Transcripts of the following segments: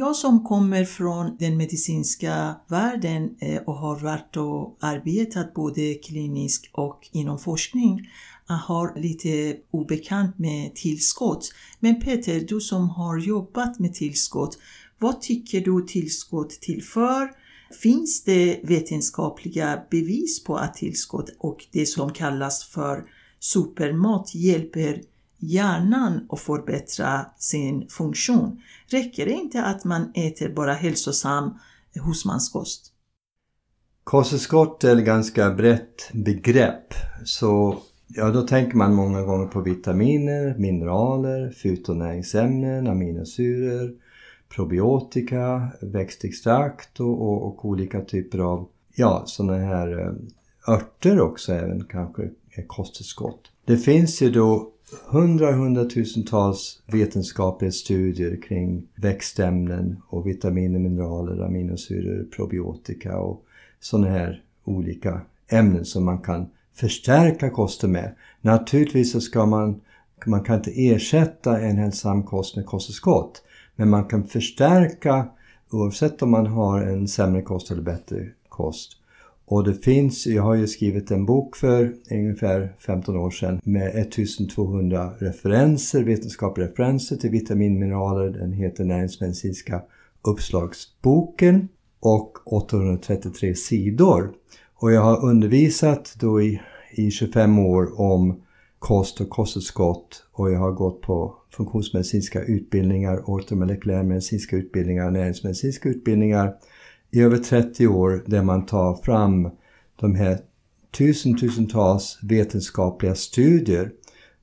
Jag som kommer från den medicinska världen eh, och har varit och arbetat både kliniskt och inom forskning eh, har lite obekant med tillskott. Men Peter, du som har jobbat med tillskott, vad tycker du tillskott tillför? Finns det vetenskapliga bevis på att tillskott och det som kallas för supermat hjälper hjärnan och förbättra sin funktion? Räcker det inte att man äter bara hälsosam husmanskost? Kosttillskott är ett ganska brett begrepp. Så ja, då tänker man många gånger på vitaminer, mineraler, fytonäringsämnen, aminosyror, probiotika, växtextrakt och, och, och, olika typer av ja, sådana här eh, örter också även kanske kosttillskott. Det finns ju då hundra, hundratusentals vetenskapliga studier kring växtämnen och vitaminer, mineraler, aminosyror, probiotika och sådana här olika ämnen som man kan förstärka kosten med. Naturligtvis så ska man, man kan inte ersätta en hälsosam kost med kosttillskott. Men man kan förstärka oavsett om man har en sämre kost eller bättre kost. Och det finns, jag har ju skrivit en bok för ungefär 15 år sedan med 1200 referenser, vetenskapliga referenser till vitaminmineraler. Den heter Näringsmedicinska uppslagsboken och 833 sidor. Och jag har undervisat då i, i 25 år om kost och kosttillskott och jag har gått på funktionsmedicinska utbildningar, ortomolekylärmedicinska utbildningar, näringsmedicinska utbildningar i över 30 år där man tar fram de här tusentusentals vetenskapliga studier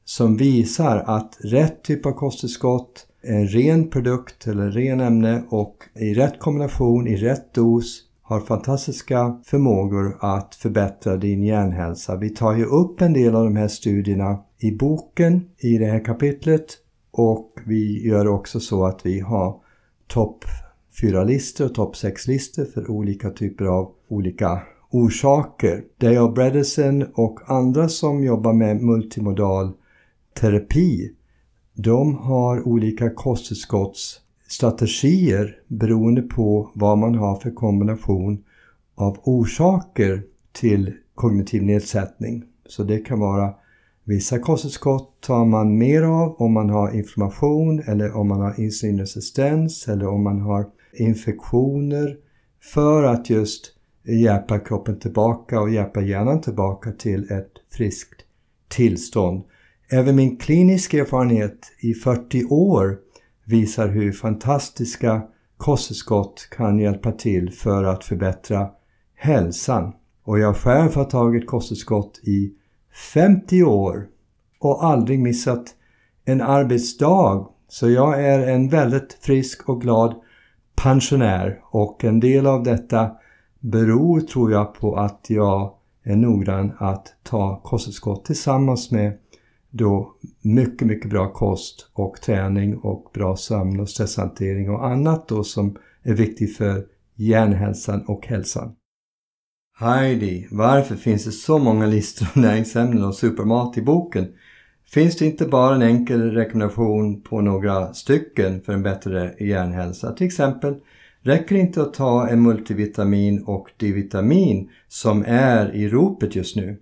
som visar att rätt typ av kosttillskott, en ren produkt eller ren ämne och i rätt kombination, i rätt dos har fantastiska förmågor att förbättra din hjärnhälsa. Vi tar ju upp en del av de här studierna i boken i det här kapitlet och vi gör också så att vi har topp 4-listor och topp 6-listor för olika typer av olika orsaker. Dale Bredesen och andra som jobbar med multimodal terapi de har olika kosttillskottsstrategier beroende på vad man har för kombination av orsaker till kognitiv nedsättning. Så det kan vara Vissa kosttillskott tar man mer av om man har inflammation eller om man har insulinresistens eller om man har infektioner för att just hjälpa kroppen tillbaka och hjälpa hjärnan tillbaka till ett friskt tillstånd. Även min kliniska erfarenhet i 40 år visar hur fantastiska kosttillskott kan hjälpa till för att förbättra hälsan. Och jag själv har tagit kosttillskott i 50 år och aldrig missat en arbetsdag. Så jag är en väldigt frisk och glad pensionär och en del av detta beror tror jag på att jag är noggrann att ta kosttillskott tillsammans med då mycket, mycket bra kost och träning och bra sömn och stresshantering och annat då som är viktigt för hjärnhälsan och hälsan. Heidi, varför finns det så många listor om näringsämnen och supermat i boken? Finns det inte bara en enkel rekommendation på några stycken för en bättre hjärnhälsa? Till exempel, räcker det inte att ta en multivitamin och D-vitamin som är i ropet just nu?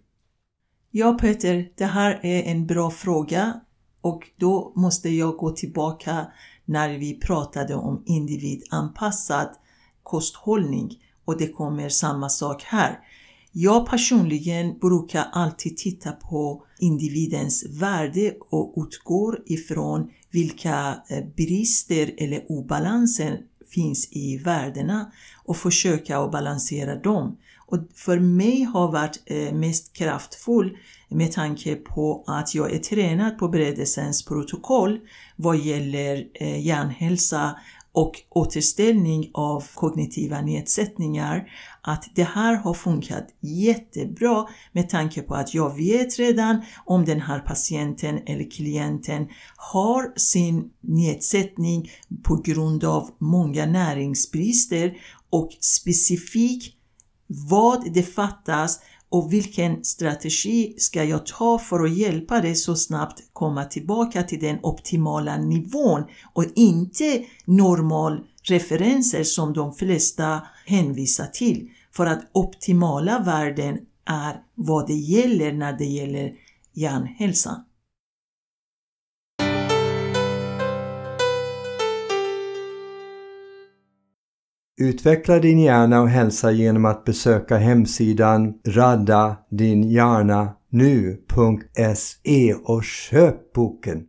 Ja Peter, det här är en bra fråga och då måste jag gå tillbaka när vi pratade om individanpassad kosthållning och det kommer samma sak här. Jag personligen brukar alltid titta på individens värde och utgår ifrån vilka eh, brister eller obalanser finns i värdena och försöka att balansera dem. Och för mig har varit eh, mest kraftfull med tanke på att jag är tränad på beredelsens protokoll vad gäller eh, hjärnhälsa och återställning av kognitiva nedsättningar att det här har funkat jättebra med tanke på att jag vet redan om den här patienten eller klienten har sin nedsättning på grund av många näringsbrister och specifikt vad det fattas och vilken strategi ska jag ta för att hjälpa dig så snabbt komma tillbaka till den optimala nivån och inte normal referenser som de flesta hänvisar till för att optimala värden är vad det gäller när det gäller hjärnhälsan. Utveckla din hjärna och hälsa genom att besöka hemsidan raddadinhjärnanu.se och köp boken.